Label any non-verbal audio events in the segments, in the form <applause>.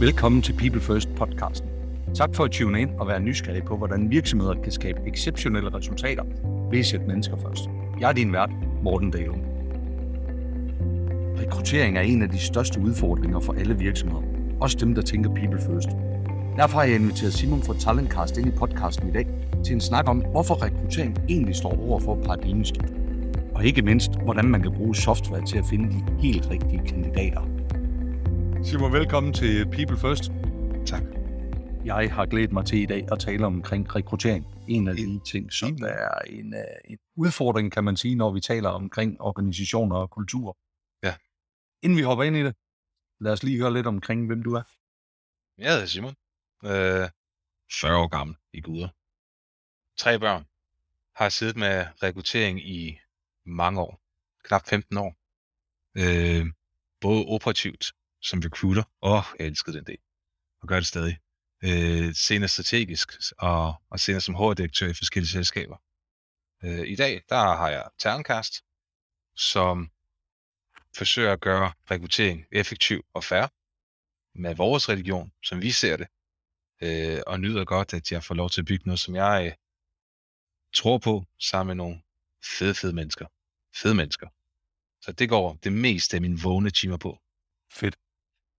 Velkommen til People First podcasten. Tak for at tune ind og være nysgerrig på, hvordan virksomheder kan skabe exceptionelle resultater ved at sætte mennesker først. Jeg er din vært, Morten Dahlum. Rekruttering er en af de største udfordringer for alle virksomheder. Også dem, der tænker People First. Derfor har jeg inviteret Simon fra Talentcast ind i podcasten i dag til en snak om, hvorfor rekruttering egentlig står over for paradigmeskift. Og ikke mindst, hvordan man kan bruge software til at finde de helt rigtige kandidater. Simon, velkommen til People First. Tak. Jeg har glædet mig til i dag at tale omkring rekruttering. En af de ting, som der er en, uh, en udfordring, kan man sige, når vi taler omkring organisationer og kultur. Ja. Inden vi hopper ind i det, lad os lige høre lidt omkring, hvem du er. Jeg hedder Simon. Øh, 40 år gammel i guder. Tre børn. Har siddet med rekruttering i mange år. Knap 15 år. Øh, både operativt som recruiter. Åh, oh, jeg elskede den del. Og gør det stadig. Øh, senere strategisk, og, og senere som hoveddirektør i forskellige selskaber. Øh, I dag, der har jeg Terncast, som forsøger at gøre rekruttering effektiv og fair med vores religion, som vi ser det, øh, og nyder godt, at jeg får lov til at bygge noget, som jeg øh, tror på, sammen med nogle fede, fede mennesker. Fede mennesker. Så det går det meste af mine vågne timer på. Fedt.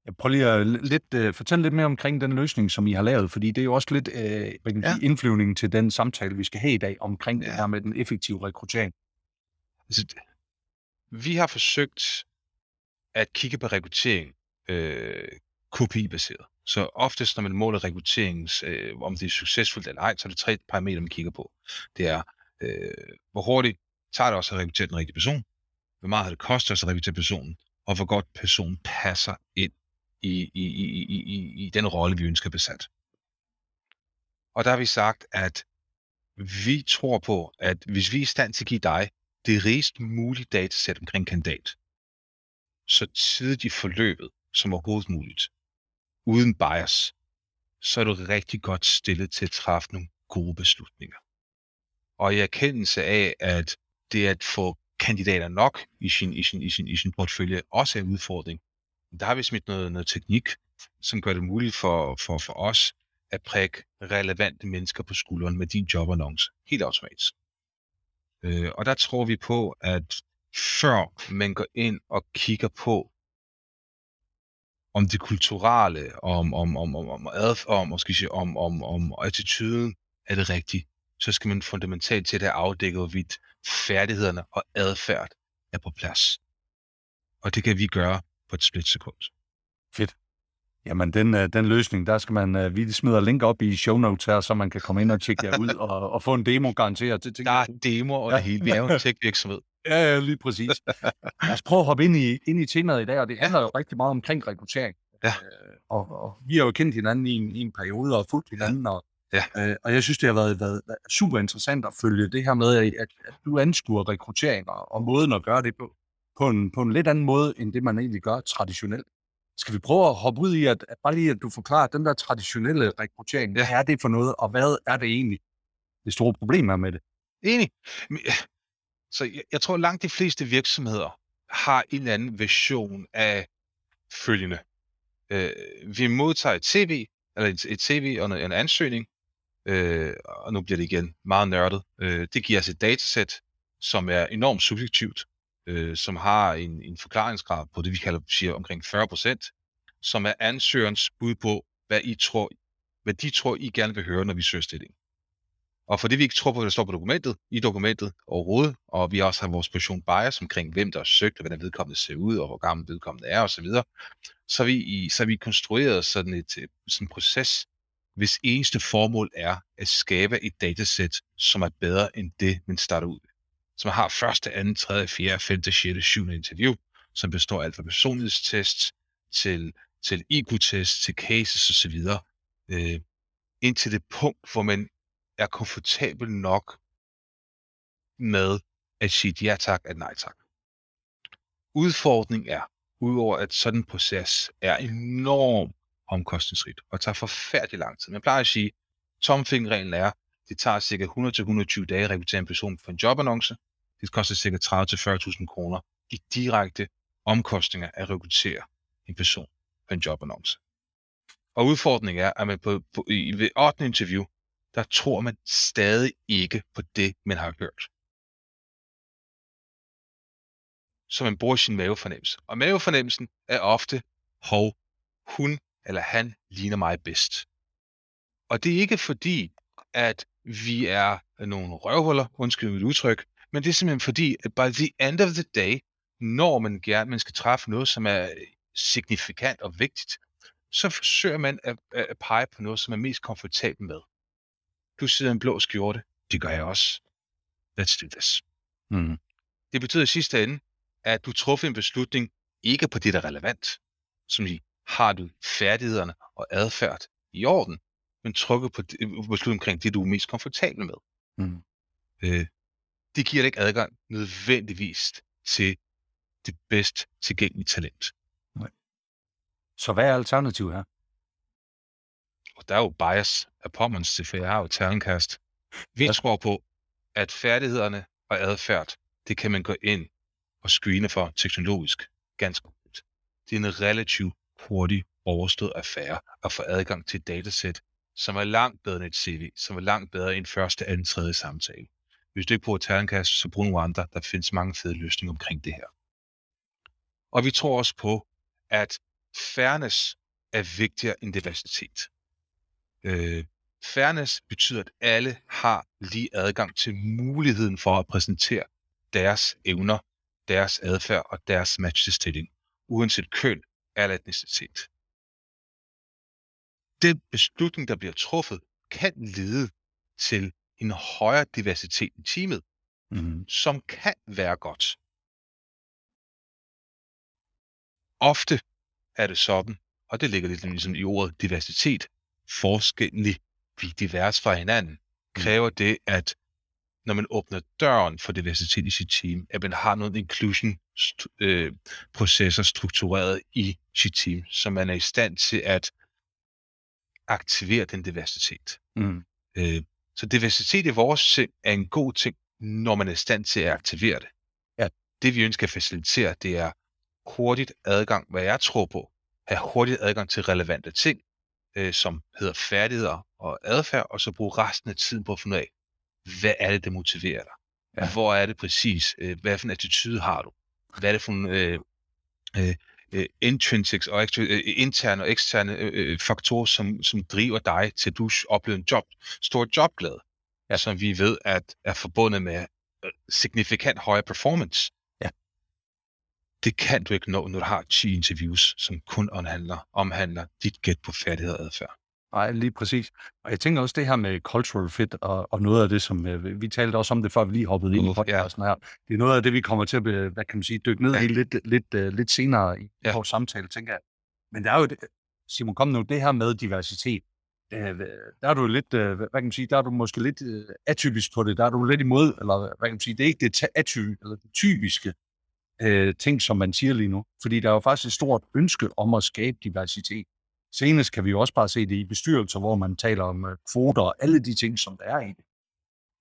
Jeg prøver lige at lidt, uh, fortælle lidt mere omkring den løsning, som I har lavet, fordi det er jo også lidt uh, ja. indflyvningen til den samtale, vi skal have i dag omkring ja. det her med den effektive rekruttering. Altså, vi har forsøgt at kigge på rekruttering øh, KPI-baseret. Så oftest, når man måler rekrutteringens, øh, om det er succesfuldt eller ej, så er det tre parametre, man kigger på. Det er, øh, hvor hurtigt tager det også at rekruttere den rigtige person, hvor meget har det kostet os at rekruttere personen, og hvor godt personen passer ind i, i, i, i, i, i den rolle, vi ønsker besat. Og der har vi sagt, at vi tror på, at hvis vi er i stand til at give dig det rigest mulige datasæt omkring kandidat, så tidligt i forløbet som overhovedet muligt, uden bias, så er du rigtig godt stillet til at træffe nogle gode beslutninger. Og i erkendelse af, at det at få kandidater nok i sin, i sin, i sin, i sin portefølje også er en udfordring, der har vi smidt noget, noget teknik, som gør det muligt for, for, for os at prikke relevante mennesker på skulderen med din jobannonce, helt automatisk. Øh, og der tror vi på, at før man går ind og kigger på, om det kulturelle, om, om, om, om, om, adf- om, måske, sige, om, om, om attituden er det rigtige, så skal man fundamentalt til at afdække, hvorvidt færdighederne og adfærd er på plads. Og det kan vi gøre på et splitsekund. Fedt. Jamen, den, øh, den løsning, der skal man, uh, vi smider link op i show notes her, så man kan komme ind og tjekke jer ud og, og få en demo garanteret. Til, der er demo og ja. det hele. Vi er jo en <laughs> tech-virksomhed. Ja, ja, lige præcis. Lad os prøve at hoppe ind i, ind i temaet i dag, og det handler jo rigtig meget omkring rekruttering. Ja. Øh, og, og vi har jo kendt hinanden i en, i en periode og fulgt hinanden, og, ja. øh, og jeg synes, det har været, været, været super interessant at følge det her med, at, at du anskuer rekruttering og, og måden at gøre det på, på en, på en lidt anden måde, end det man egentlig gør traditionelt. Skal vi prøve at hoppe ud i, at, at bare lige at du forklarer, den der traditionelle rekruttering, hvad er det for noget, og hvad er det egentlig, det store problem er med det? Enig. Så jeg, jeg tror, langt de fleste virksomheder har en eller anden version af følgende. Øh, vi modtager et CV, eller et, et CV og en, en ansøgning, øh, og nu bliver det igen meget nørdet. Øh, det giver os et datasæt, som er enormt subjektivt, øh, som har en, en forklaringsgrad på det, vi kalder siger, omkring 40%, som er ansøgerens bud på, hvad, I tror, hvad de tror, I gerne vil høre, når vi søger stilling. Og det vi ikke tror på, hvad der står på dokumentet, i dokumentet overhovedet, og vi også har vores position bias omkring, hvem der har søgt, og hvordan vedkommende ser ud, og hvor gammel vedkommende er osv., så så vi, i, så vi konstrueret sådan et øh, sådan en proces, hvis eneste formål er at skabe et datasæt, som er bedre end det, man starter ud med som har første, anden, tredje, fjerde, femte, sjette, syvende interview, som består af alt fra personlighedstest til, til IQ-test, til cases osv., øh, indtil det punkt, hvor man er komfortabel nok med at sige ja tak, at nej tak. Udfordringen er, udover at sådan en proces er enormt omkostningsrigt og tager forfærdelig lang tid. Man plejer at sige, tomfingerreglen er, det tager ca. 100-120 dage at rekruttere en person for en jobannonce. Det koster ca. 30-40.000 kroner i direkte omkostninger at rekruttere en person for en jobannonce. Og udfordringen er, at man på, på, i, ved 8. interview, der tror man stadig ikke på det, man har hørt. Så man bruger sin mavefornemmelse. Og mavefornemmelsen er ofte, hov, hun eller han ligner mig bedst. Og det er ikke fordi, at vi er nogle røvhuller, undskyld mit udtryk, men det er simpelthen fordi, at by the end of the day, når man gerne man skal træffe noget, som er signifikant og vigtigt, så forsøger man at, at pege på noget, som er mest komfortabel med. Du sidder i en blå skjorte. Det gør jeg også. Let's do this. Mm. Det betyder i sidste ende, at du træffer en beslutning ikke på det, der er relevant. Som i, har du færdighederne og adfærd i orden, men trukket på beslutning omkring det, du er mest komfortabel med. Mm. Øh, det giver dig ikke adgang nødvendigvis til det bedst tilgængelige talent. Så hvad er alternativet her? Og der er jo bias af Pommons til, for jeg har jo talentcast. Vi tror på, at færdighederne og adfærd, det kan man gå ind og screene for teknologisk ganske godt. Det er en relativt hurtig overstået affære at få adgang til et datasæt, som er langt bedre end et CV, som er langt bedre end første, anden, tredje samtale. Hvis du ikke bruger Talentcast, så brug nogle andre. Der findes mange fede løsninger omkring det her. Og vi tror også på, at fairness er vigtigere end diversitet. Øh, fairness betyder, at alle har lige adgang til muligheden for at præsentere deres evner, deres adfærd og deres match til stilling, uanset køn eller etnicitet. Den beslutning, der bliver truffet, kan lede til en højere diversitet i teamet, Mm. som kan være godt. Ofte er det sådan, og det ligger lidt ligesom i ordet diversitet, forskellig, vi er divers fra hinanden, kræver det, at når man åbner døren for diversitet i sit team, at man har nogle inclusion øh, processer struktureret i sit team, så man er i stand til at aktivere den diversitet. Mm. Øh, så diversitet i vores sind er en god ting, når man er i stand til at aktivere det. Ja. Det vi ønsker at facilitere, det er hurtigt adgang, hvad jeg tror på, have hurtigt adgang til relevante ting, øh, som hedder færdigheder og adfærd, og så bruge resten af tiden på at finde ud af, hvad er det, der motiverer dig? Ja. Hvor er det præcis? Øh, hvad for en attitude har du? Hvad er det for en øh, øh, øh, intrinsics og øh, interne og eksterne øh, øh, faktorer, som, som driver dig til, at du oplever en job, stor jobglæde, Ja. som vi ved at er forbundet med øh, signifikant højere performance. Ja. Det kan du ikke nå, når du har 10 interviews, som kun omhandler, omhandler dit gæt på færdighed og adfærd. Nej, lige præcis. Og jeg tænker også det her med cultural fit, og, og noget af det, som øh, vi talte også om det, før vi lige hoppede ind i podcasten her. Det er noget af det, vi kommer til at, hvad kan man sige, dykke ned Ja. i lidt, lidt, uh, lidt senere i Ja. vores samtale, tænker jeg. Men der er jo, det, Simon, kom nu, det her med diversitet. Øh, der er du lidt, øh, hvad kan man sige, der er du måske lidt øh, atypisk på det, der er du lidt imod, eller hvad kan man sige, det er ikke det aty, eller det typiske øh, ting, som man siger lige nu. Fordi der er jo faktisk et stort ønske om at skabe diversitet. Senest kan vi jo også bare se det i bestyrelser, hvor man taler om øh, kvoter og alle de ting, som der er i det.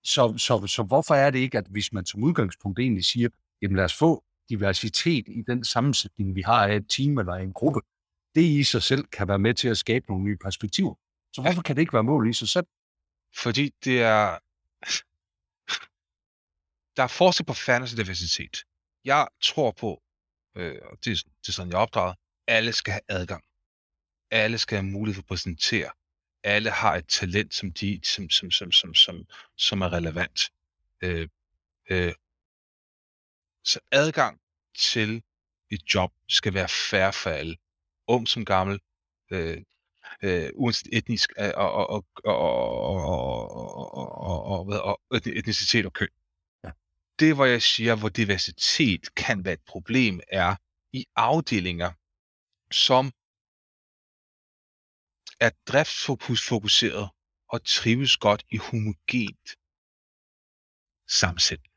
Så, så, så hvorfor er det ikke, at hvis man som udgangspunkt egentlig siger, jamen lad os få diversitet i den sammensætning, vi har af et team eller en gruppe, det i sig selv kan være med til at skabe nogle nye perspektiver. Så hvorfor kan det ikke være mål i sig selv? Fordi det er... Der er forskel på fairness og diversitet. Jeg tror på, øh, det, er- det er sådan, jeg opdraget, alle skal have adgang. Alle skal have mulighed for at præsentere. Alle har et talent, som, de, som, som, som, som, som, som er relevant. Øh, øh. Så adgang til et job skal være færre for alle. Ung som gammel, øh, øh, uanset etnisk og, og, og, og, og, og, og, og etnicitet og køn. Ja. Det, hvor jeg siger, hvor diversitet kan være et problem, er i afdelinger, som er driftsfokuseret og trives godt i homogent sammensætning.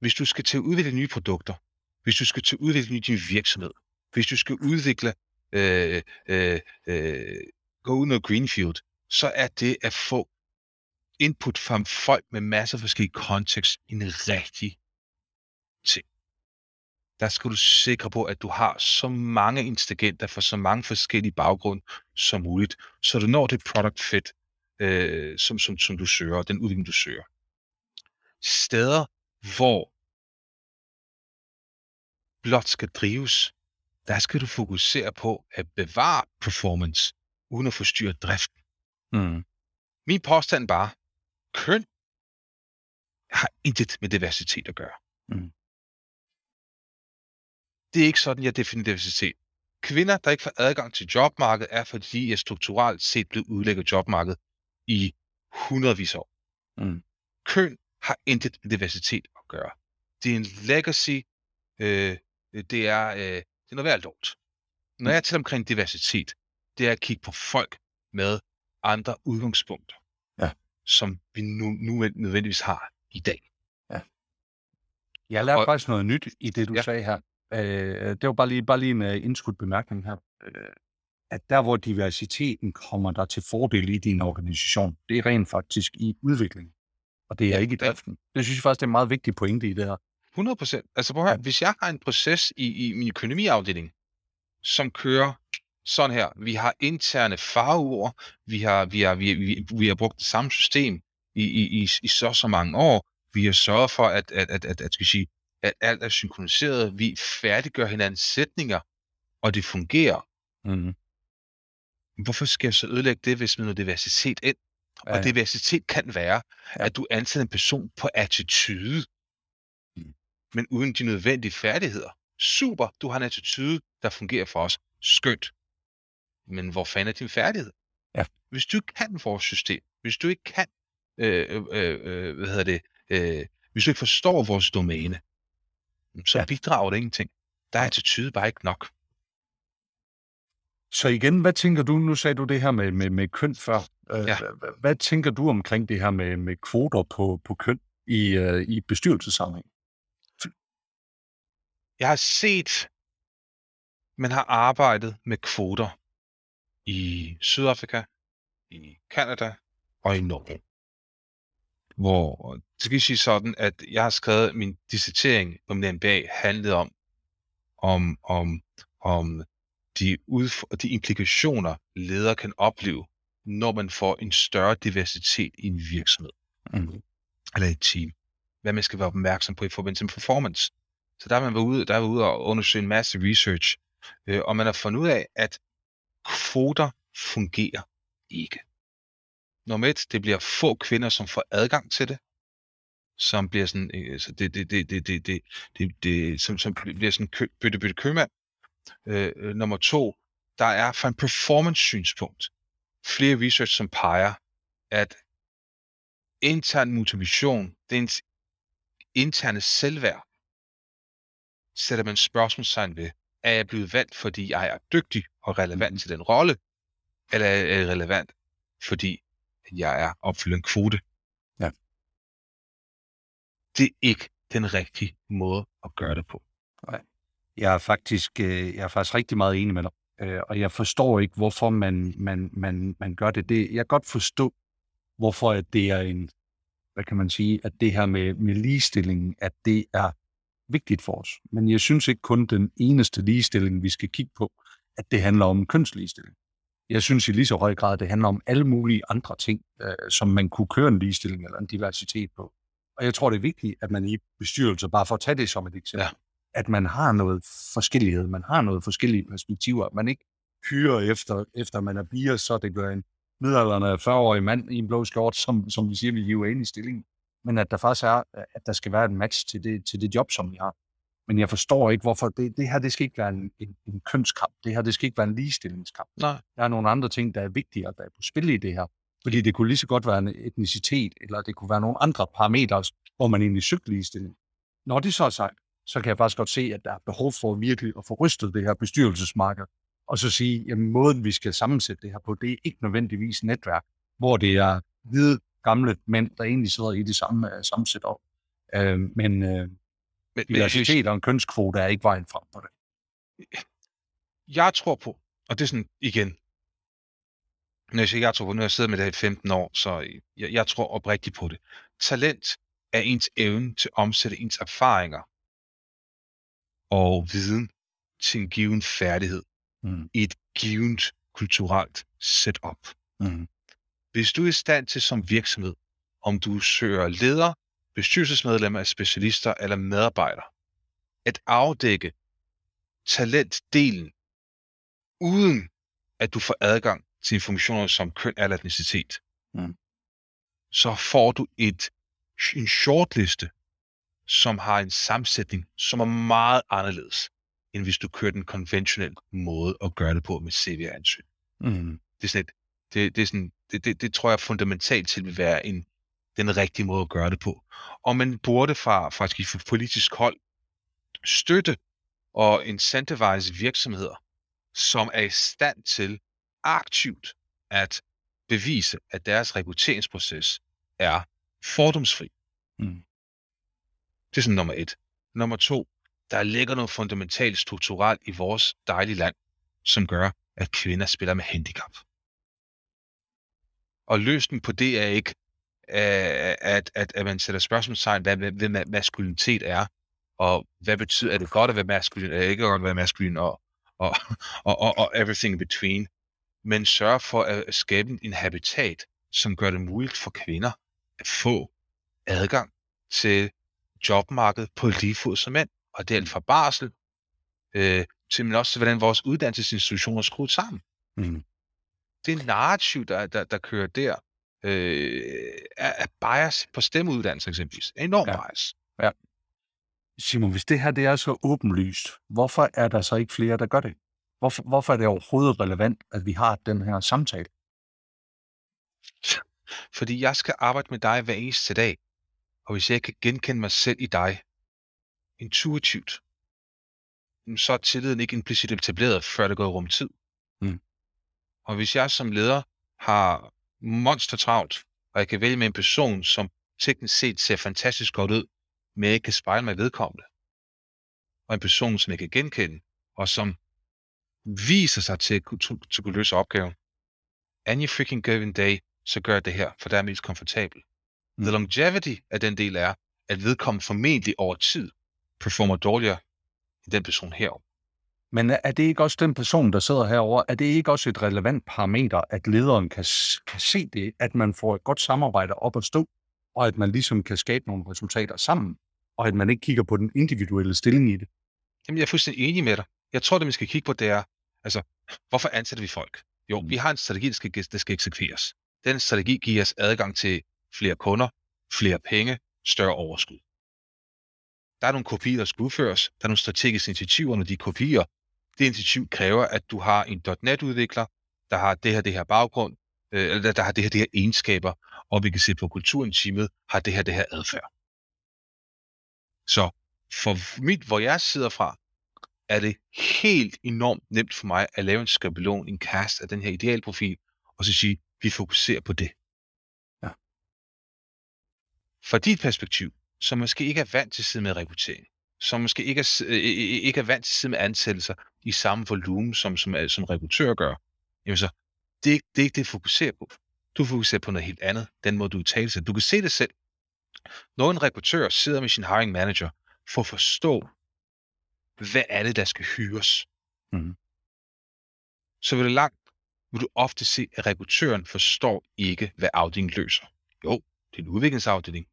Hvis du skal til at udvikle nye produkter, hvis du skal til at udvikle din virksomhed, hvis du skal udvikle øh, øh, øh, gå ud noget greenfield, så er det at få input fra folk med masser af forskellige kontekst en rigtig ting der skal du sikre på, at du har så mange ingredienter for så mange forskellige baggrunde som muligt, så du når det product fit, øh, som, som, som du søger, den udvikling, du søger. Steder, hvor blot skal drives, der skal du fokusere på at bevare performance, uden at forstyrre driften. Mm. Min påstand bare, køn har intet med diversitet at gøre. Mm. Det er ikke sådan, jeg definerer diversitet. Kvinder, der ikke får adgang til jobmarkedet, er fordi er strukturelt set blevet udlægget jobmarkedet i hundredvis af år. Mm. Køn har intet med diversitet at gøre. Det er en legacy. Øh, det, er, øh, det er noget værd lort. Når jeg taler omkring diversitet, det er at kigge på folk med andre udgangspunkter, Ja. som vi nu, nu nødvendigvis har i dag. Jeg lærte Og- faktisk noget nyt i det, du Ja. sagde her. Øh, det var bare lige, bare lige en uh, indskudt bemærkning her. Øh, at der, hvor diversiteten kommer der til fordel i din organisation, det er rent faktisk i udvikling. Og det er Ja, ikke i driften. Det synes jeg faktisk, det er en meget vigtig pointe i det her. 100 procent. Altså prøv at høre, hvis jeg har en proces i, i min økonomiafdeling, som kører sådan her. Vi har interne farveord, vi har, vi har, vi, vi, vi har brugt det samme system i, i, i, i så så mange år. Vi har sørget for, at, at, at, at, at, skal sige, at alt er synkroniseret. Vi færdiggør hinandens sætninger, og det fungerer. Mm. Hvorfor skal jeg så ødelægge det, hvis man noget diversitet ind? Og Ja. diversitet kan være, Ja. at du ansætter en person på attitude, Mm. men uden de nødvendige færdigheder. Super, du har en attitude, der fungerer for os. Skønt. Men hvor fanden er din færdighed? Ja. Hvis du ikke kan vores system, hvis du ikke kan, øh, øh, øh, hvad hedder det, øh, hvis du ikke forstår vores domæne, så Ja. bidrager det ingenting. Der er attitude bare ikke nok. Så igen, hvad tænker du, nu sagde du det her med, med, med køn før. Øh, Ja. hvad, hvad tænker du omkring det her med, med kvoter på, på køn i, øh, i bestyrelsessammenhæng? Jeg har set, man har arbejdet med kvoter i Sydafrika, i Kanada og i Norge. Hvor, det skal sige sådan, at jeg har skrevet min dissertering på min MBA handlede om, om, om, om de, udf- de implikationer, ledere kan opleve, når man får en større diversitet i en virksomhed Mm. eller et team. Hvad man skal være opmærksom på i forbindelse med performance. Så der har man været ude, der er ude og undersøge en masse research, øh, og man har fundet ud af, at kvoter fungerer ikke. Nummer et, det bliver få kvinder, som får adgang til det, som bliver sådan, øh, så det, det, det, det, det, det, det, det som, som bliver sådan kø, bytte, bytte købmand. Øh, øh, nummer to, der er fra en performance-synspunkt flere research, som peger, at intern motivation, det er ens interne selvværd, sætter man spørgsmålstegn ved. Er jeg blevet valgt, fordi jeg er dygtig og relevant Mhm. til den rolle? Eller er jeg relevant, fordi jeg er opfyldt en kvote? Ja. Det er ikke den rigtige måde at gøre det på. Jeg er faktisk, øh, jeg er faktisk rigtig meget enig med dig. Øh, og jeg forstår ikke, hvorfor man, man, man, man gør det. det. Jeg kan godt forstå, hvorfor at det er en, hvad kan man sige, at det her med, med ligestillingen, at det er vigtigt for os. Men jeg synes ikke kun den eneste ligestilling, vi skal kigge på, at det handler om kønsligestilling. Jeg synes i lige så høj grad, det handler om alle mulige andre ting, øh, som man kunne køre en ligestilling eller en diversitet på. Og jeg tror, det er vigtigt, at man i bestyrelser, bare for at tage det som et eksempel, Ja. at man har noget forskellighed, man har noget forskellige perspektiver, man ikke hyrer efter, efter man er bier, så det gør en midaldrende 40-årig mand i en blå skjort, som, som vi siger, vi hiver ind i stillingen. Men at der faktisk er, at der skal være en match til det, til det job, som vi har. Men jeg forstår ikke, hvorfor det, det her, det skal ikke være en, en, en kønskamp. Det her, det skal ikke være en ligestillingskamp. Nej. Der er nogle andre ting, der er vigtigere, der er på spil i det her. Fordi det kunne lige så godt være en etnicitet, eller det kunne være nogle andre parametre, hvor man egentlig søgte ligestilling. Når det så er sagt, så kan jeg faktisk godt se, at der er behov for virkelig at få rystet det her bestyrelsesmarked, og så sige, at måden, vi skal sammensætte det her på, det er ikke nødvendigvis netværk, hvor det er hvide, gamle mænd, der egentlig sidder i det samme uh, samme setup. Uh, men uh, Men, men diversitet og en kønskvote er ikke vejen frem på det. jeg tror på, og det er sådan igen, når jeg siger, jeg tror på, nu har jeg siddet med det her i 15 år, så jeg, jeg tror oprigtigt på det. Talent er ens evne til at omsætte ens erfaringer og viden til en given færdighed Mm. i et givet kulturelt setup. Mm. Hvis du er i stand til som virksomhed, om du søger leder, bestyrelsesmedlemmer, specialister eller medarbejdere, at afdække talentdelen, uden at du får adgang til informationer som køn eller etnicitet, Mm. så får du et, en shortliste, som har en sammensætning, som er meget anderledes, end hvis du kører den konventionelle måde at gøre det på med CV-ansøgning. Mm. Det er sådan et, det, det, er sådan, det, det, det tror jeg fundamentalt til vil være en, den rigtige måde at gøre det på. Og man burde fra, faktisk fra politisk hold støtte og incentivize virksomheder, som er i stand til aktivt at bevise, at deres rekrutteringsproces er fordomsfri. Mm. Det er sådan nummer et. Nummer to, der ligger noget fundamentalt strukturelt i vores dejlige land, som gør, at kvinder spiller med handicap. Og løsningen på det er ikke, at, at, at man sætter spørgsmålstegn, hvad, hvad, hvad ma- maskulinitet er, og hvad betyder, er det godt at være maskulin, er det ikke godt at være maskulin, og, og, <laughs> og, og, og everything in between, men sørge for at skabe en habitat, som gør det muligt for kvinder at få adgang til jobmarkedet på lige fod som mænd, og det er alt fra barsel, øh, til men også til, hvordan vores uddannelsesinstitutioner er skruet sammen. Mm. Det narrativ, der, der, der kører der, øh, er, er bias på stemmeuddannelse eksempelvis. Enorm Ja. ja. bias. Simon, hvis det her det er så åbenlyst, hvorfor er der så ikke flere, der gør det? Hvorfor, hvorfor er det overhovedet relevant, at vi har den her samtale? Fordi jeg skal arbejde med dig hver eneste dag, og hvis jeg kan genkende mig selv i dig, intuitivt, så er tilliden ikke implicit etableret, før det går rum tid. Mm. Og hvis jeg som leder har monster travlt, og jeg kan vælge med en person, som teknisk set ser fantastisk godt ud, men jeg ikke kan spejle mig vedkommende, og en person, som jeg kan genkende, og som viser sig til at kunne, løse opgaven, any freaking given day, så gør jeg det her, for der er mest komfortabel. Mm. The longevity af den del er, at vedkommende formentlig over tid performer dårligere end den person herovre. Men er det ikke også den person, der sidder herover? Er det ikke også et relevant parameter, at lederen kan, kan se det, at man får et godt samarbejde op at stå, og at man ligesom kan skabe nogle resultater sammen, og at man ikke kigger på den individuelle stilling i det? Jamen, jeg er fuldstændig enig med dig. Jeg tror, det vi skal kigge på, det er, altså, hvorfor ansætter vi folk? Jo, Mm. vi har en strategi, der skal, der skal eksekveres. Den strategi giver os adgang til flere kunder, flere penge, større overskud. Der er nogle kopier, der skal udføres. Der er nogle strategiske initiativer, når de kopier. Det initiativ kræver, at du har en .NET-udvikler, der har det her, det her baggrund, øh, eller der har det her, det her egenskaber, og vi kan se på kulturen teamet, har det her, det her adfærd. Så for mit, hvor jeg sidder fra, er det helt enormt nemt for mig at lave en skabelon, en cast af den her idealprofil, og så sige, vi fokuserer på det. Ja. Fra dit perspektiv, som måske ikke er vant til at sidde med rekruttering, som måske ikke er, øh, ikke er vant til at sidde med ansættelser i samme volumen, som, som, øh, som rekruttør gør, jamen så, det, er ikke- det er ikke det, du fokuserer på. Du fokuserer på noget helt andet, den måde, du taler sig. Du kan se det selv. Når en rekruttør sidder med sin hiring manager for at forstå, hvad er det, der skal hyres, Mhm. så vil det langt, vil du ofte se, at rekruttøren forstår ikke, hvad afdelingen løser. Jo, det er en udviklingsafdeling.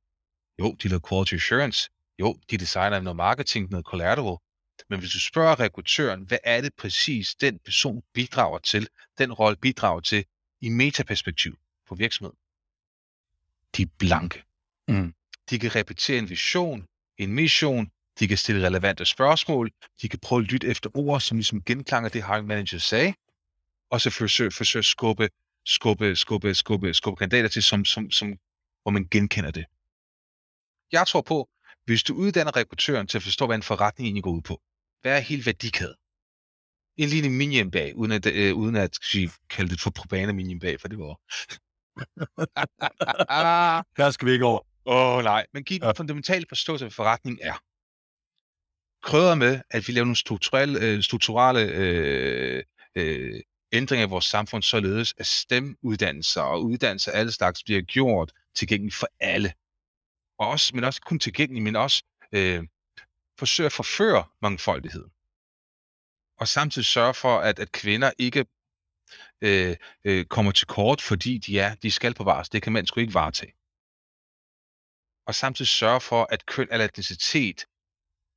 Jo, de laver quality assurance. Jo, de designer noget marketing, noget collateral. Men hvis du spørger rekruttøren, hvad er det præcis, den person bidrager til, den rolle bidrager til, i metaperspektiv på virksomheden, de er blanke. Mm. De kan repetere en vision, en mission, de kan stille relevante spørgsmål, de kan prøve at lytte efter ord, som ligesom genklanger det, hiring manager sagde, og så forsøge, forsøge at skubbe, skubbe, skubbe, skubbe, skubbe kandidater til, som, som, som, hvor man genkender det. Jeg tror på, hvis du uddanner rekruttøren til at forstå, hvad en forretning egentlig går ud på, hvad er hele værdikæden? En lille minion bag, uden at, øh, uden at sige, kalde det for probane minion bag, for det var... <laughs> Der skal vi ikke over. Åh oh, nej, men giv Ja. ja. fundamentale forståelse af, hvad forretningen er. Krydder med, at vi laver nogle strukturelle, øh, strukturelle øh, øh, ændringer i vores samfund, således at STEM-uddannelser og uddannelser af alle slags bliver gjort tilgængelige for alle. Og også, men også kun tilgængelige, men også øh, forsøger at forføre mangfoldighed. Og samtidig sørge for, at, at kvinder ikke øh, øh, kommer til kort, fordi de er, de skal på vars. Det kan mænd sgu ikke varetage. Og samtidig sørge for, at køn eller etnicitet,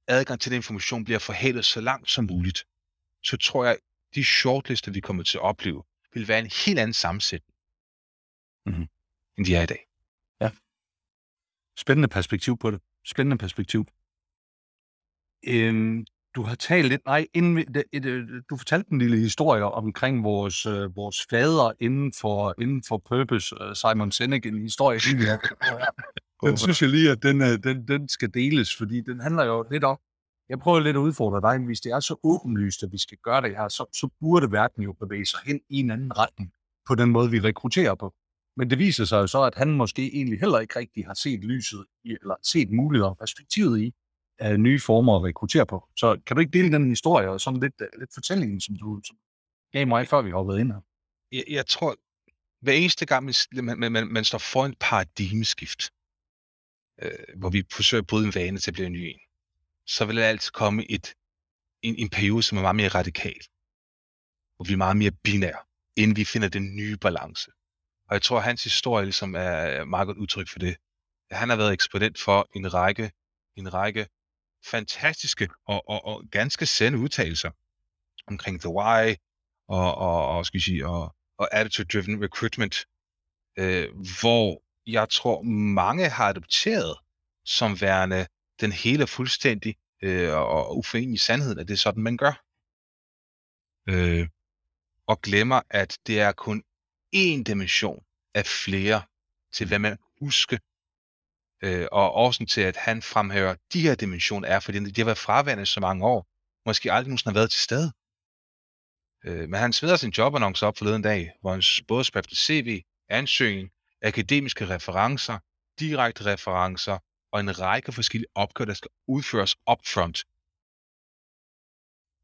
adgang til den information bliver forhældet så langt som muligt. Så tror jeg, de shortlister, vi kommer til at opleve, vil være en helt anden sammensætning, mm-hmm. end de er i dag. Ja. Spændende perspektiv på det. Spændende perspektiv. Øhm, du har talt lidt, nej, inden, det, det, du fortalte en lille historie omkring vores, øh, vores fader inden for, inden for Purpose, uh, Simon Sinek, en historie. <laughs> den synes jeg lige, at den, øh, den, den skal deles, fordi den handler jo lidt om, jeg prøver lidt at udfordre dig, hvis det er så åbenlyst, at vi skal gøre det her, så, så burde verden jo bevæge sig hen i en anden retning på den måde, vi rekrutterer på. Men det viser sig jo så, at han måske egentlig heller ikke rigtig har set lyset, i, eller set muligheder og perspektivet i, af nye former at rekruttere på. Så kan du ikke dele den historie og sådan lidt, lidt fortællingen, som du som gav mig, før vi hoppede ind her? Jeg, jeg tror, hver eneste gang, man, man, man, man står for en paradigmeskift, øh, hvor vi forsøger at bryde en vane til at blive en ny en, så vil der altid komme et, en, en periode, som er meget mere radikal. Hvor vi er meget mere binære, inden vi finder den nye balance. Og jeg tror, at hans historie ligesom er meget godt udtryk for det. Han har været eksponent for en række, en række fantastiske og, og, og ganske sande udtalelser omkring The Why og, og, og, skal sige, og, og Attitude-Driven Recruitment, øh, hvor jeg tror, mange har adopteret som værende den hele fuldstændig øh, og uforenelig sandhed, at det er sådan, man gør. Øh, og glemmer, at det er kun én dimension af flere til, hvad man husker Øh, og årsagen til, at han fremhæver de her dimensioner, er, fordi de har været fraværende så mange år. Måske aldrig nogensinde har været til stede. Øh, men han smider sin jobannonce op forleden dag, hvor han både spørger CV, ansøgning, akademiske referencer, direkte referencer og en række forskellige opgaver, der skal udføres upfront.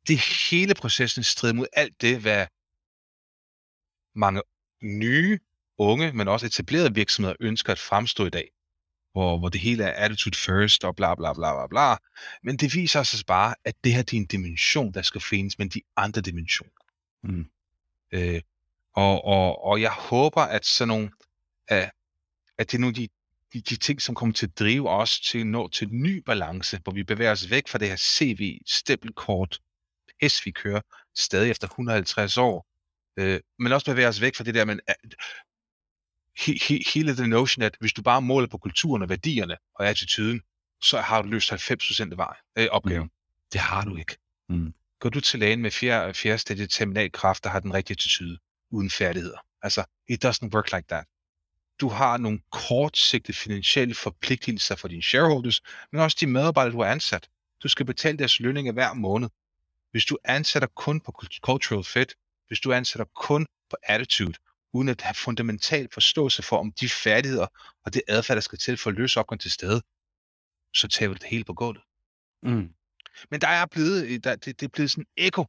Det hele processen strider mod alt det, hvad mange nye, unge, men også etablerede virksomheder ønsker at fremstå i dag hvor, hvor det hele er attitude first og bla bla bla bla bla. Men det viser os bare, at det her det er en dimension, der skal findes, men de andre dimensioner. Mm. Øh, og, og, og jeg håber, at sådan nogle, at, at det er nogle af de, de, de ting, som kommer til at drive os til at nå til en ny balance, hvor vi bevæger os væk fra det her CV, stempelkort, pis, vi kører stadig efter 150 år, øh, men også bevæger os væk fra det der, men he, he, hele den notion, at hvis du bare måler på kulturen og værdierne og attituden, så har du løst 90% af vej, øh, opgaven. Mm. Det har du ikke. Mm. Går du til lægen med fjerde, fjerde stadie terminalkraft, der har den rigtige attitude, uden færdigheder. Altså, it doesn't work like that. Du har nogle kortsigtede finansielle forpligtelser for dine shareholders, men også de medarbejdere, du har ansat. Du skal betale deres lønninger hver måned. Hvis du ansætter kun på cultural fit, hvis du ansætter kun på attitude, uden at have fundamental forståelse for, om de færdigheder og det adfærd, der skal til for at løse opgaven til stede, så tager vi det hele på gulvet. Mm. Men der er blevet, der, det, det er blevet sådan en ekko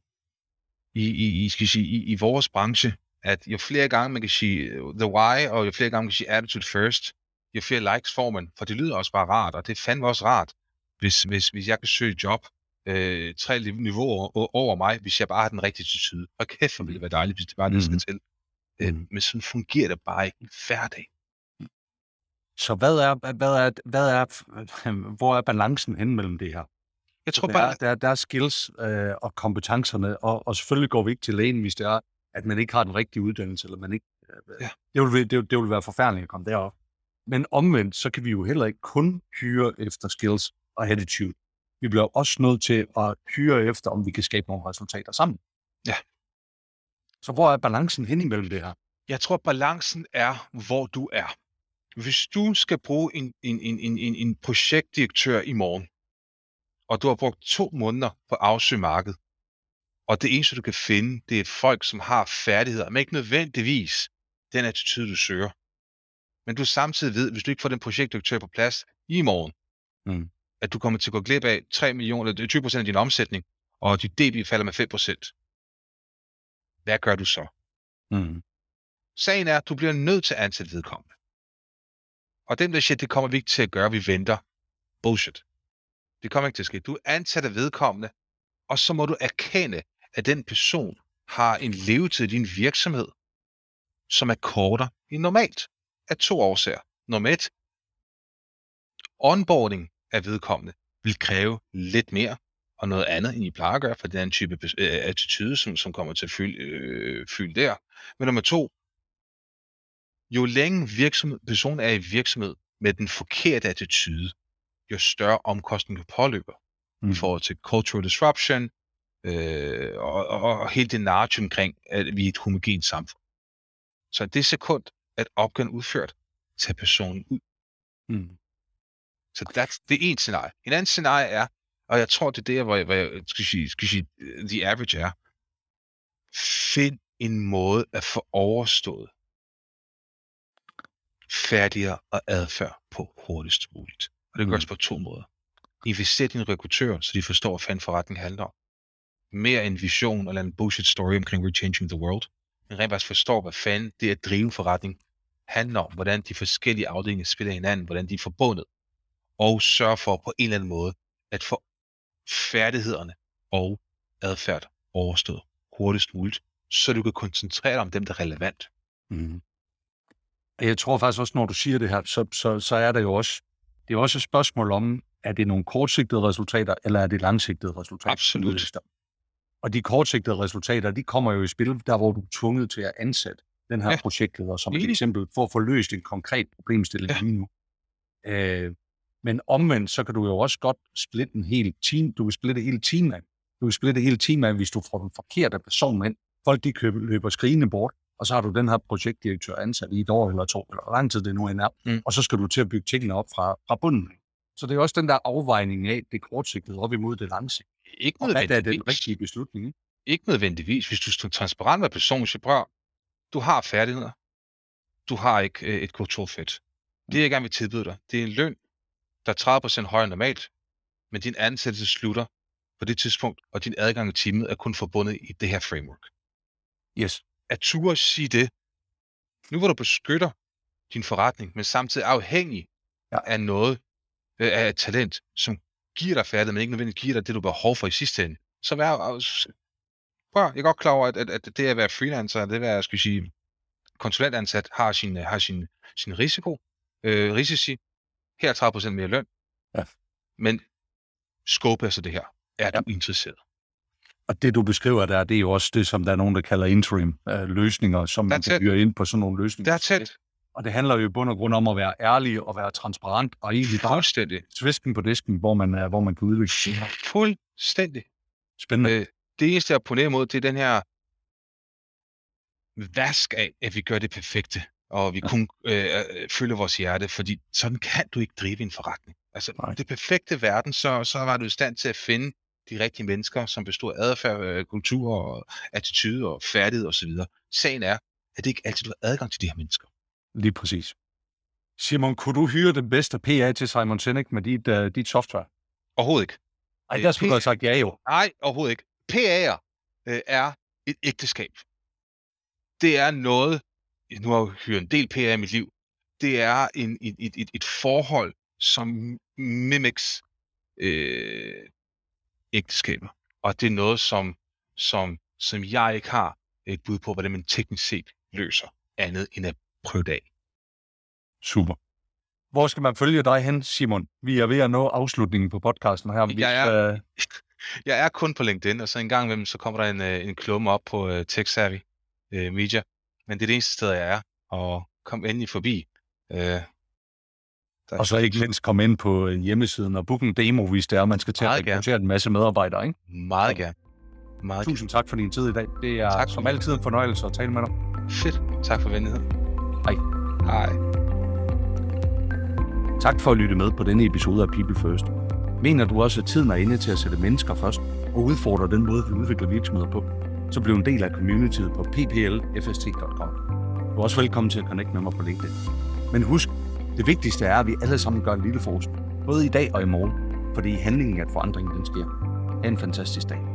i, i, i, skal sige, i, i vores branche, at jo flere gange man kan sige uh, the why, og jo flere gange man kan sige attitude first, jo flere likes får man, for det lyder også bare rart, og det er fandme også rart, hvis, hvis, hvis jeg kan søge job øh, tre niveauer over mig, hvis jeg bare har den rigtige attitude. Og kæft, hvor ville det være dejligt, hvis det bare mm. det skal til. Øh, men sådan fungerer det bare ikke i hverdag. Så hvad er, hvad er, hvad er, <laughs> hvor er balancen hen mellem det her? Jeg tror der bare... Er, der, der er skills øh, og kompetencerne, og, og selvfølgelig går vi ikke til lægen, hvis det er, at man ikke har den rigtige uddannelse, eller man ikke... Øh, ja. det, vil, det, det vil være forfærdeligt at komme derop. Men omvendt, så kan vi jo heller ikke kun hyre efter skills og attitude. Vi bliver også nødt til at hyre efter, om vi kan skabe nogle resultater sammen. Ja. Så hvor er balancen hen imellem det her? Jeg tror, balancen er, hvor du er. Hvis du skal bruge en, en, en, en, en, projektdirektør i morgen, og du har brugt to måneder på afsøgmarkedet, og det eneste, du kan finde, det er folk, som har færdigheder, men ikke nødvendigvis den attitude, du søger. Men du samtidig ved, hvis du ikke får den projektdirektør på plads i morgen, mm. At du kommer til at gå glip af 3 millioner, 20% af din omsætning, og dit DB falder med 5% hvad gør du så? Mm. Sagen er, at du bliver nødt til at ansætte vedkommende. Og den der shit, det kommer vi ikke til at gøre, vi venter. Bullshit. Det kommer ikke til at ske. Du er af vedkommende, og så må du erkende, at den person har en levetid i din virksomhed, som er kortere end normalt. Af to årsager. Nummer et, onboarding af vedkommende vil kræve lidt mere og noget andet, end I plejer at gøre, for det er en type øh, attitude, som, som kommer til at fylde, øh, fylde der. Men nummer to, jo længe virksomhed, personen er i virksomhed med den forkerte attitude, jo større omkostninger påløber mm. i forhold til cultural disruption øh, og, og, og hele det narrativ omkring, at vi er et homogent samfund. Så det sekund, at opgaven udført, tager personen ud. Mm. Så that's, det er en scenarie. En anden scenarie er, og jeg tror, det er det, hvor jeg, hvor jeg skal, sige, skal sige, the average er, find en måde at få overstået færdigere og adfærd på hurtigst muligt. Og det gøres mm. på to måder. Invester dine rekruttører, så de forstår, hvad fanden forretning handler om. Mere en vision eller en bullshit story omkring Rechanging the World. Men rent faktisk forstår, hvad fanden det at drive forretning handler om. Hvordan de forskellige afdelinger spiller hinanden. Hvordan de er forbundet. Og sørge for på en eller anden måde at få færdighederne og adfærd overstået hurtigst muligt, så du kan koncentrere dig om dem, der er relevant. Mm. Jeg tror faktisk også, når du siger det her, så, så, så er det jo også, det er også et spørgsmål om, er det nogle kortsigtede resultater, eller er det langsigtede resultater? Absolut. Og de kortsigtede resultater, de kommer jo i spil, der hvor du er tvunget til at ansætte den her ja. projektleder, som et eksempel, for at få løst en konkret problemstilling ja. lige nu. Øh, men omvendt, så kan du jo også godt splitte en hel team. Du kan splitte hele team af. Du kan splitte hele team af, hvis du får den forkerte person ind. Folk de køber, løber skrigende bort, og så har du den her projektdirektør ansat i et år eller to, eller hvor lang tid det nu end er, mm. og så skal du til at bygge tingene op fra, fra bunden. Så det er også den der afvejning af det kortsigtede op imod det langsigtede. Ikke nødvendigvis. Og hvad er den rigtige beslutning? Ikke? ikke nødvendigvis. Hvis du er transparent med personen, så prøv, du har færdigheder. Du har ikke øh, et kulturfedt. Det jeg gerne vil tilbyde dig, det er en løn, der er 30% højere end normalt, men din ansættelse slutter på det tidspunkt, og din adgang til teamet er kun forbundet i det her framework. Yes. At turde sige det, nu hvor du beskytter din forretning, men samtidig afhængig ja. af noget, øh, af et talent, som giver dig færdighed, men ikke nødvendigvis giver dig det, du har behov for i sidste ende. Så vær, prøv, jeg er godt klar over, at, at, at det at være freelancer, det at være, skal sige, konsulentansat, har sin, har sin, sin risiko, øh, risici, her er 30% mere løn. Ja. Men scope er så det her. Er ja. du interesseret? Og det, du beskriver der, det er jo også det, som der er nogen, der kalder interim øh, løsninger, som man kan hyre ind på sådan nogle løsninger. Det er tæt. Og det handler jo i bund og grund om at være ærlig og være transparent, og egentlig Fuldstændig. svisken på disken, hvor man, hvor man kan udvikle. Fuldstændig. Spændende. Øh, det eneste, jeg ponerer imod, det er den her vask af, at vi gør det perfekte og vi kun øh, øh, følger vores hjerte, fordi sådan kan du ikke drive en forretning. Altså, Nej. det perfekte verden, så, så var du i stand til at finde de rigtige mennesker, som består af adfærd, øh, kultur og attitude og færdighed osv. Sagen er, at det ikke altid du har adgang til de her mennesker. Lige præcis. Simon, kunne du hyre den bedste PA til Simon Sinek med dit, uh, dit software? Overhovedet ikke. Ej, der skulle du have sagt ja jo. Nej, overhovedet ikke. PA'er øh, er et ægteskab. Det er noget, nu har jeg hørt en del PR i mit liv, det er en, et, et, et, et forhold, som mimics øh, ægteskaber. Og det er noget, som, som, som jeg ikke har et bud på, hvordan man teknisk set løser, andet end at prøve det af. Super. Hvor skal man følge dig hen, Simon? Vi er ved at nå afslutningen på podcasten her. Hvis, jeg, er, øh... <laughs> jeg er kun på LinkedIn, og så en gang imellem, så kommer der en, øh, en klumme op på uh, TechSavvy uh, Media, men det er det eneste sted, jeg er, og kom endelig forbi. Øh, og så ikke mindst komme ind på øh, hjemmesiden og booke en demo, hvis det er, man skal til at rekruttere en masse medarbejdere, ikke? Meget gerne. Meget Tusind tak for din tid i dag. Det er tak. som altid en fornøjelse at tale med dig. Fedt. Tak for venligheden. Hej. Hej. Tak for at lytte med på denne episode af People First. Mener du også, at tiden er inde til at sætte mennesker først og udfordre den måde, vi udvikler virksomheder på? Så bliv en del af communityet på pplfst.com. Du er også velkommen til at connecte med mig på LinkedIn. Men husk, det vigtigste er, at vi alle sammen gør en lille forskel. Både i dag og i morgen. Fordi handlingen at forandringen den sker. Ha' en fantastisk dag.